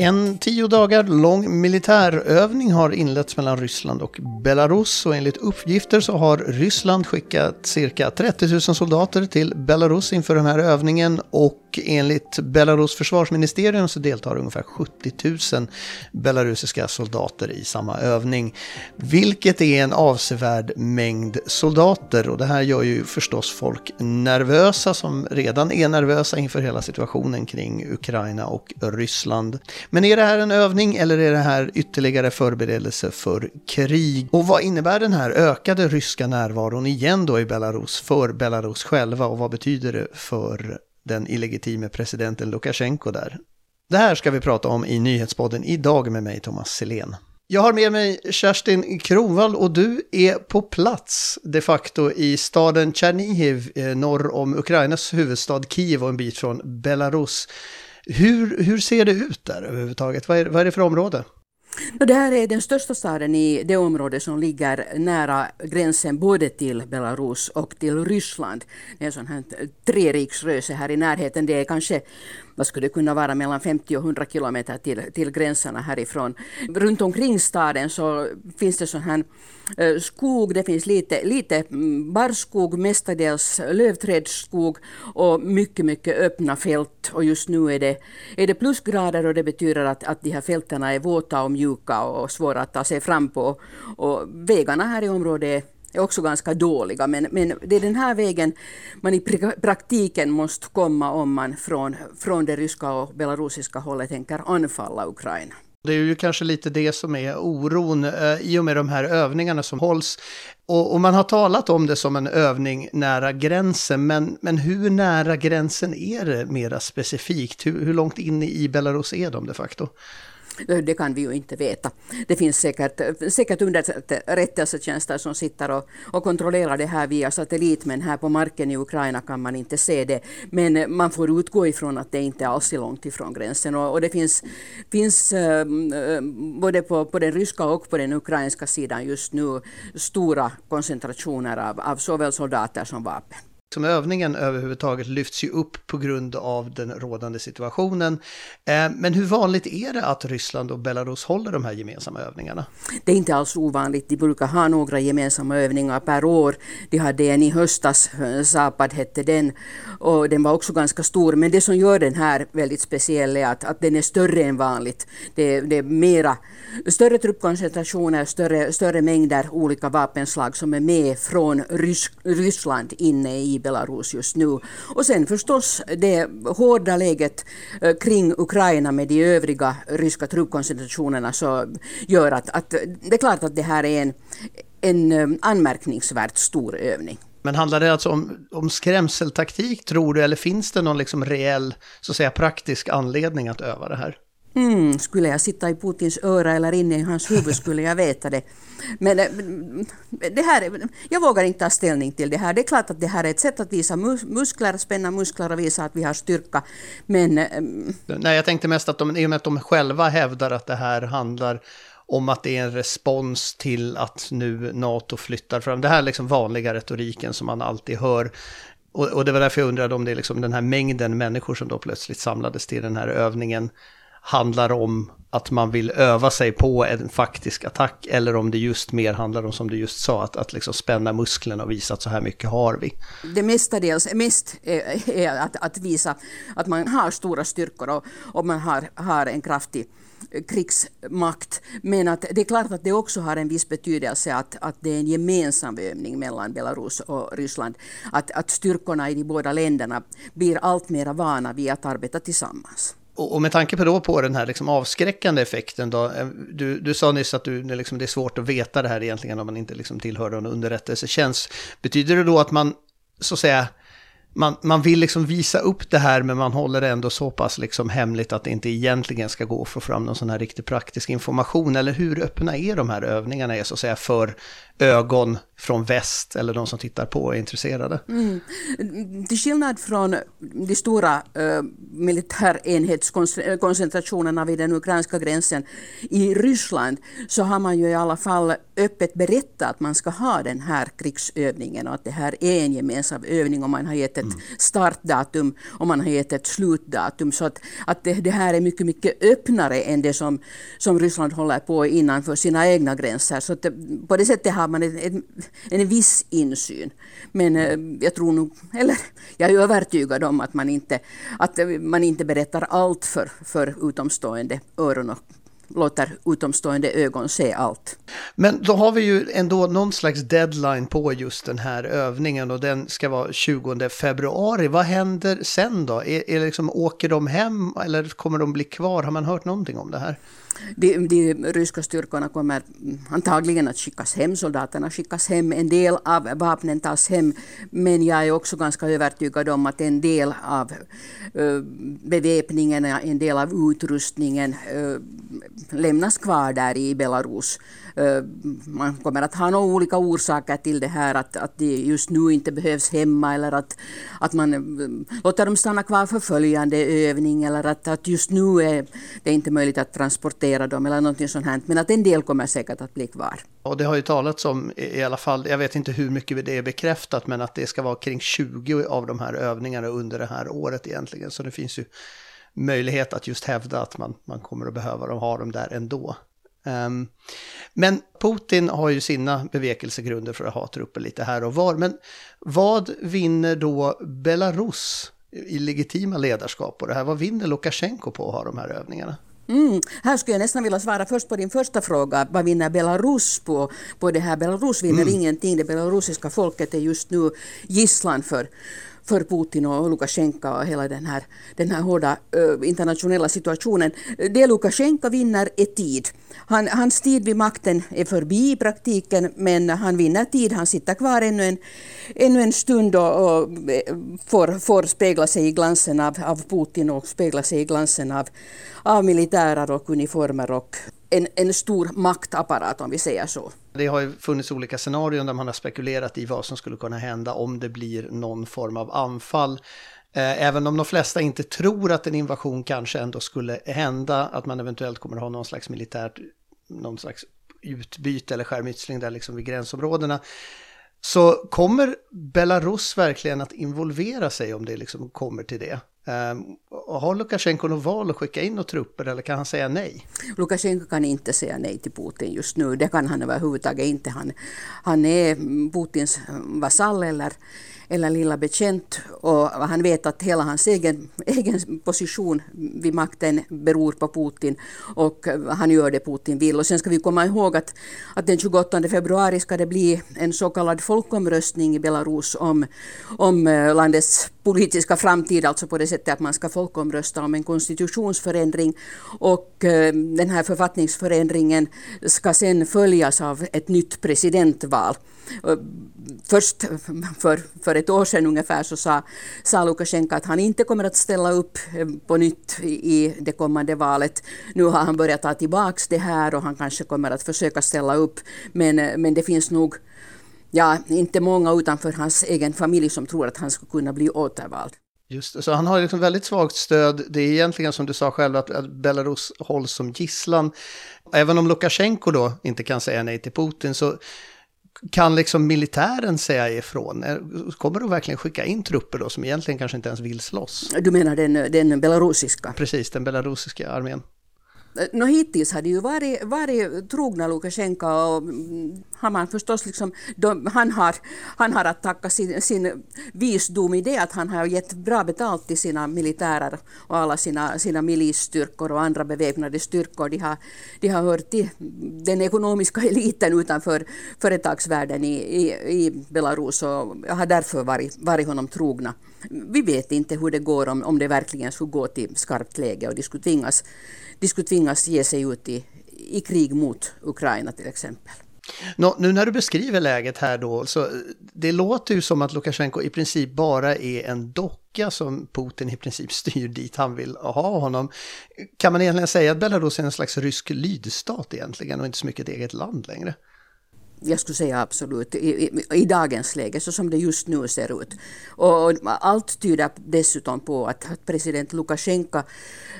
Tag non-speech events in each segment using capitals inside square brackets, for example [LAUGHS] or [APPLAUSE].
En tio dagar lång militärövning har inletts mellan Ryssland och Belarus och enligt uppgifter så har Ryssland skickat cirka 30 000 soldater till Belarus inför den här övningen och enligt Belarus försvarsministerium så deltar ungefär 70 000 belarusiska soldater i samma övning. Vilket är en avsevärd mängd soldater och det här gör ju förstås folk nervösa som redan är nervösa inför hela situationen kring Ukraina och Ryssland. Men är det här en övning eller är det här ytterligare förberedelse för krig? Och vad innebär den här ökade ryska närvaron igen då i Belarus för Belarus själva och vad betyder det för den illegitime presidenten Lukasjenko där? Det här ska vi prata om i nyhetspodden idag med mig Thomas Selén. Jag har med mig Kerstin Kronvall och du är på plats de facto i staden Tjernihiv eh, norr om Ukrainas huvudstad Kiev och en bit från Belarus. Hur, hur ser det ut där överhuvudtaget? Vad är, vad är det för område? Det här är den största staden i det område som ligger nära gränsen både till Belarus och till Ryssland. Det är en sån här treriksröse här i närheten. Det är kanske vad skulle det kunna vara, mellan 50 och 100 kilometer till, till gränserna härifrån. Runt omkring staden så finns det sån här eh, skog, det finns lite, lite mm, barrskog, mestadels lövträdsskog och mycket, mycket öppna fält. Och just nu är det, är det plusgrader och det betyder att, att de här fälten är våta och mjuka och svåra att ta sig fram på. Och vägarna här i området är också ganska dåliga. Men, men det är den här vägen man i praktiken måste komma om man från, från det ryska och belarusiska hållet tänker anfalla Ukraina. Det är ju kanske lite det som är oron eh, i och med de här övningarna som hålls. Och, och, man har talat om det som en övning nära gränsen, men, men hur nära gränsen är det mera specifikt? Hur, hur långt in i Belarus är de de facto? Eh, det kan vi ju inte veta. Det finns säkert, säkert underrättelsetjänster som sitter och, och kontrollerar det här via satellit, men här på marken i Ukraina kan man inte se det. Men man får utgå ifrån att det inte alls är långt ifrån gränsen. Och, och det finns, finns äh, både på, på den ryska och på den ukrainska sidan just nu stora koncentrationer av, av såväl soldater som vapen som övningen överhuvudtaget lyfts ju upp på grund av den rådande situationen. Eh, men hur vanligt är det att Ryssland och Belarus håller de här gemensamma övningarna? Det är inte alls ovanligt. De brukar ha några gemensamma övningar per år. De hade en i höstas, eh, Zapad hette den, och den var också ganska stor. Men det som gör den här väldigt speciell är att, att den är större än vanligt. Det, det är mera, större truppkoncentrationer, större, större mängder olika vapenslag som är med från Rys Ryssland inne i Belarus just nu. Och sen förstås det hårda läget eh, kring Ukraina med de övriga ryska truppkoncentrationerna så gör att, att det är klart att det här är en, en eh, anmärkningsvärt stor övning. Men handlar det alltså om, om skrämseltaktik tror du, eller finns det någon liksom reell, så att säga praktisk anledning att öva det här? Mm, skulle jag sitta i Putins öra eller inne i hans huvud skulle jag veta det. Eh, men det här, jag vågar inte ta ställning till det här. Det är klart att det här är ett sätt att visa muskler, spänna muskler och visa att vi har styrka. Men... Eh, mm. Nej, jag tänkte mest att de, i och med att de själva hävdar att det här handlar om att det är en respons till att nu NATO flyttar fram. Det här är liksom vanliga retoriken som man alltid hör. Och, och det var därför jag undrade om det är liksom den här mängden människor som då plötsligt samlades till den här övningen handlar om att man vill öva sig på en faktisk attack eller om det just mer handlar om, som du just sa, att, att liksom spänna musklerna och visa att så här mycket har vi. Det mestadels, mest är, är att, att visa att man har stora styrkor och, och man har, har en kraftig krigsmakt. Men att det är klart att det också har en viss betydelse att, att det är en gemensam övning mellan Belarus och Ryssland. Att, att styrkorna i de båda länderna blir allt mer vana vid att arbeta tillsammans. Och, med tanke på, då på den här liksom avskräckande effekten då, eh, du, du sa nyss att du, liksom, det är svårt att veta det här egentligen om man inte liksom tillhör någon underrättelsetjänst. Betyder det då att man, så att säga, man, man vill liksom visa upp det här men man håller det ändå så pass liksom hemligt att det inte egentligen ska gå att få fram någon sån här riktigt praktisk information. Eller hur öppna är de här övningarna är så att säga för ögon från väst eller de som tittar på är intresserade. Mm. Till skillnad från de stora uh, militärenhetskoncentrationerna vid den ukrainska gränsen i Ryssland så har man ju i alla fall öppet berättat att man ska ha den här krigsövningen och att det här är en gemensam övning och man har gett ett mm. startdatum och man har gett ett slutdatum. Så att, att det, det, här är mycket, mycket öppnare än det som, som Ryssland håller på innanför sina egna gränser. Så att på det sättet har man ett, ett en viss insyn. Men eh, jag tror nog, eller jag är övertygad om att man inte, att man inte berättar allt för, för utomstående öron och låter utomstående ögon se allt. Men då har vi ju ändå någon slags deadline på just den här övningen och den ska vara 20 februari. Vad händer sen då? Är, är liksom, åker de hem eller kommer de bli kvar? Har man hört någonting om det här? de, de ryska styrkorna kommer antagligen att skickas hem, soldaterna skickas hem, en del av vapnen tas hem, men jag är också ganska övertygad om att en del av uh, beväpningen, en del av utrustningen uh, lämnas kvar där i Belarus. Eh, man kommer att ha några olika orsaker till det här, att, att de just nu inte behövs hemma eller att, att man eh, låter dem stanna kvar för följande övning eller att, att just nu är det inte möjligt att transportera dem eller någonting sånt här. Men att en del kommer säkert att bli kvar. Och det har ju talats om i alla fall, jag vet inte hur mycket det är bekräftat, men att det ska vara kring 20 av de här övningarna under det här året egentligen. Så det finns ju möjlighet att just hävda att man, man kommer att behöva dem, ha dem där ändå. Um, men Putin har ju sina bevekelsegrunder för att ha trupper lite här och var. Men vad vinner då Belarus i legitima ledarskap på det här? Vad vinner Lukasjenko på att ha de här övningarna? Mm. Här skulle jag nästan vilja svara först på din första fråga. Vad vinner Belarus på, på det här? Belarus vinner mm. ingenting. Det belarusiska folket är just nu gisslan för för Putin och Lukasjenko och hela den här, den här hårda internationella situationen. Det Lukasjenko vinner är tid. Han, hans tid vid makten är förbi i praktiken men han vinner tid. Han sitter kvar ännu en, ännu en stund och, och eh, får, får spegla sig i glansen av, av Putin och spegla sig i glansen av, av militärer och uniformer och en, en stor maktapparat om vi säger så. Det har ju funnits olika scenarion där man har spekulerat i vad som skulle kunna hända om det blir någon form av anfall. Eh, även om de flesta inte tror att en invasion kanske ändå skulle hända, att man eventuellt kommer att ha någon slags militärt, någon slags utbyte eller skärmytsling där liksom vid gränsområdena. Så kommer Belarus verkligen att involvera sig om det liksom kommer till det? Um, har Lukasjenko något val att skicka in några trupper eller kan han säga nej? Lukasjenko kan inte säga nej till Putin just nu. Det kan han överhuvudtaget inte. Han, han är Putins vasall eller eller lilla bekänt och han vet att hela hans egen, egen position vid makten beror på Putin och han gör det Putin vill. Och sen ska vi komma ihåg att, att den 28 februari ska det bli en så kallad folkomröstning i Belarus om, om eh, landets politiska framtid, alltså på det sättet att man ska folkomrösta om en konstitutionsförändring och eh, den här författningsförändringen ska sen följas av ett nytt presidentval. Eh, först för, för ett år sedan ungefär så sa, sa Lukasjenko att han inte kommer att ställa upp eh, på nytt i det kommande valet. Nu har han börjat ta tillbaka det här och han kanske kommer att försöka ställa upp. Men, eh, men det finns nog ja, inte många utanför hans egen familj som tror att han ska kunna bli återvald. Just det, så han har liksom väldigt svagt stöd. Det är egentligen som du sa själv att Belarus hålls som gisslan. Även om Lukasjenko då inte kan säga nej till Putin så kan liksom militären säga ifrån? Kommer de verkligen skicka in trupper då som egentligen kanske inte ens vill slåss? Du menar den, den belarusiska? Precis, den belarusiska armén. No, hittills har det ju varit, varit trogna Lukasjenko och mm, har man förstås liksom, de, han, har, han har att tacka sin, sin visdom i det att han har gett bra betalt till sina militärer och alla sina, sina milisstyrkor och andra beväpnade styrkor. De har, de har hört till den ekonomiska [LAUGHS] eliten utanför företagsvärlden i, i, i Belarus och har därför varit, varit honom trogna. Vi vet inte hur det går om, om det verkligen skulle gå till skarpt läge och de skulle tvingas de skulle tvingas ge sig ut i, i krig mot Ukraina till exempel. Nå, nu när du beskriver läget här då, så eh, det låter ju som att Lukasjenko i princip bara är en docka som Putin i princip [LAUGHS] styr dit han vill ha honom. Kan man egentligen säga att Belarus är en slags rysk lydstat egentligen och inte så mycket ett eget land längre? Jag skulle säga absolut, i, i, i, dagens läge, så som det just nu ser ut. Och allt tyder dessutom på att president Lukasjenko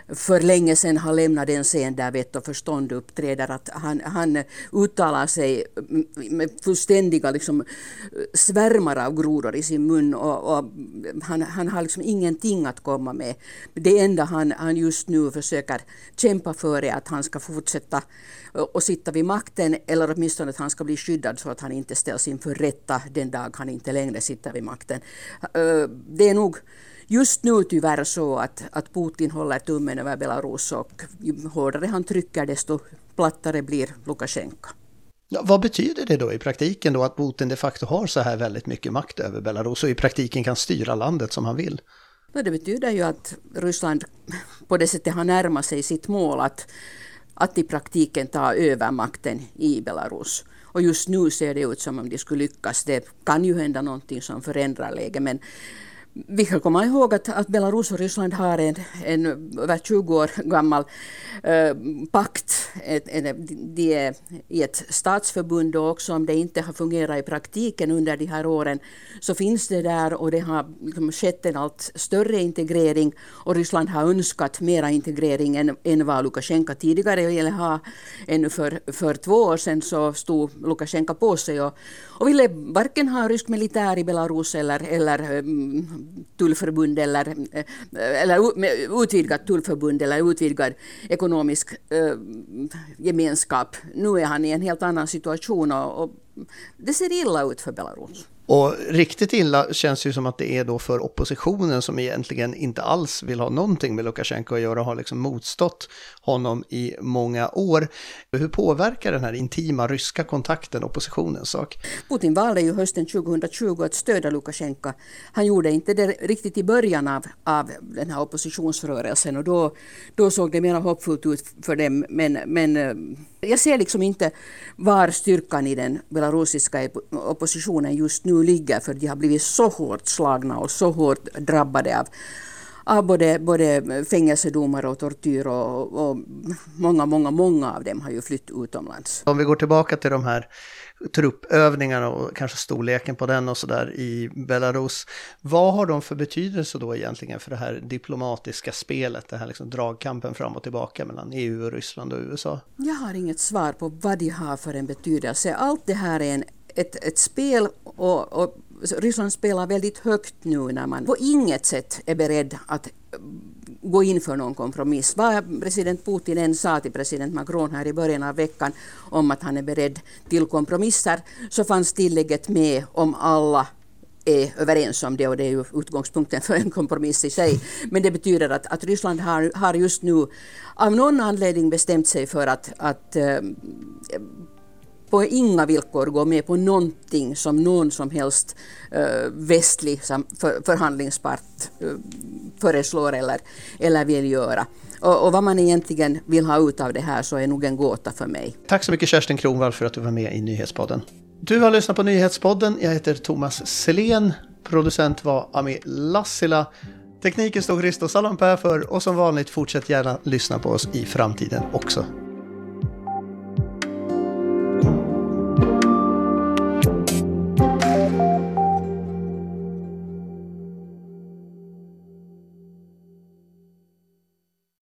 för länge sedan har lämnat den scen där vett och förstånd uppträder. Att han, han uttalar sig med fullständiga liksom, svärmar av grodor i sin mun och, och han, han, har liksom ingenting att komma med. Det enda han, han just nu försöker kämpa för är att han ska fortsätta och sitta vid makten eller åtminstone att han ska bli skyddad så att han inte ställs inför rätta den dag han inte längre sitter vid makten. Det är nog just nu tyvärr så att, att Putin håller tummen över Belarus och ju hårdare han trycker desto plattare blir Lukasjenko. Ja, vad betyder det då i praktiken då att Putin de facto har så här väldigt mycket makt över Belarus och i praktiken kan styra landet som han vill? Det betyder ju att Ryssland på det sättet har närmat sig sitt mål att, att i praktiken ta över makten i Belarus. Och just nu ser det ut som om de skulle lyckas. Det kan ju hända någonting som förändrar läget men vi ska komma ihåg att, att Belarus och Ryssland har en, en över 20 år gammal eh, pakt. Ett, en, de är i ett statsförbund och också om det inte har fungerat i praktiken under de här åren så finns det där och det har liksom skett en allt större integrering och Ryssland har önskat mera integrering än, än vad Lukasjenko tidigare ville ha. Ännu för, för två år sedan så stod Lukasjenko på sig och, och ville varken ha rysk militär i Belarus eller, eller mm, tullförbund eller, eh, eller utvidgat tullförbund eller utvidgad ekonomisk eh, gemenskap. Nu är han i en helt annan situation och, och det ser illa ut för Belarus. Och riktigt illa känns ju som att det är då för oppositionen som egentligen inte alls vill ha någonting med Lukasjenko att göra och har liksom motstått honom i många år. Hur påverkar den här intima ryska kontakten oppositionens sak? Putin valde ju hösten 2020 att stödja Lukasjenko. Han gjorde inte det riktigt i början av, av den här oppositionsrörelsen och då, då såg det mer hoppfullt ut för dem. Men, men eh, jag ser liksom inte var styrkan i den belarusiska oppositionen just nu ligger för de har blivit så hårt slagna och så hårt drabbade av, av både, både fängelsedomar och tortyr och, och många, många, många av dem har ju flytt utomlands. Om vi går tillbaka till de här truppövningarna och kanske storleken på den och sådär i Belarus. Vad har de för betydelse då egentligen för det här diplomatiska spelet, det här liksom dragkampen fram och tillbaka mellan EU, och Ryssland och USA? Jag har inget svar på vad de har för en betydelse. Allt det här är en, ett, ett spel och, och Ryssland spelar väldigt högt nu när man på inget sätt är beredd att gå in för någon kompromiss. Vad president Putin än sa till president Macron här i början av veckan om att han är beredd till kompromisser så fanns tillägget med om alla är överens om det och det är ju utgångspunkten för en kompromiss i sig. Men det betyder att, att Ryssland har, har just nu av någon anledning bestämt sig för att, att äh, på inga villkor gå med på någonting som någon som helst uh, västlig för, förhandlingspart uh, föreslår eller, eller vill göra. Och, och, vad man egentligen vill ha ut av det här så är nog en gåta för mig. Tack så mycket Kerstin Kronvall för att du var med i Nyhetspodden. Du har lyssnat på Nyhetspodden. Jag heter Thomas Selén. Producent var Ami Lassila. Tekniken stod Christos Salampää för och som vanligt fortsätt gärna lyssna på oss i framtiden också.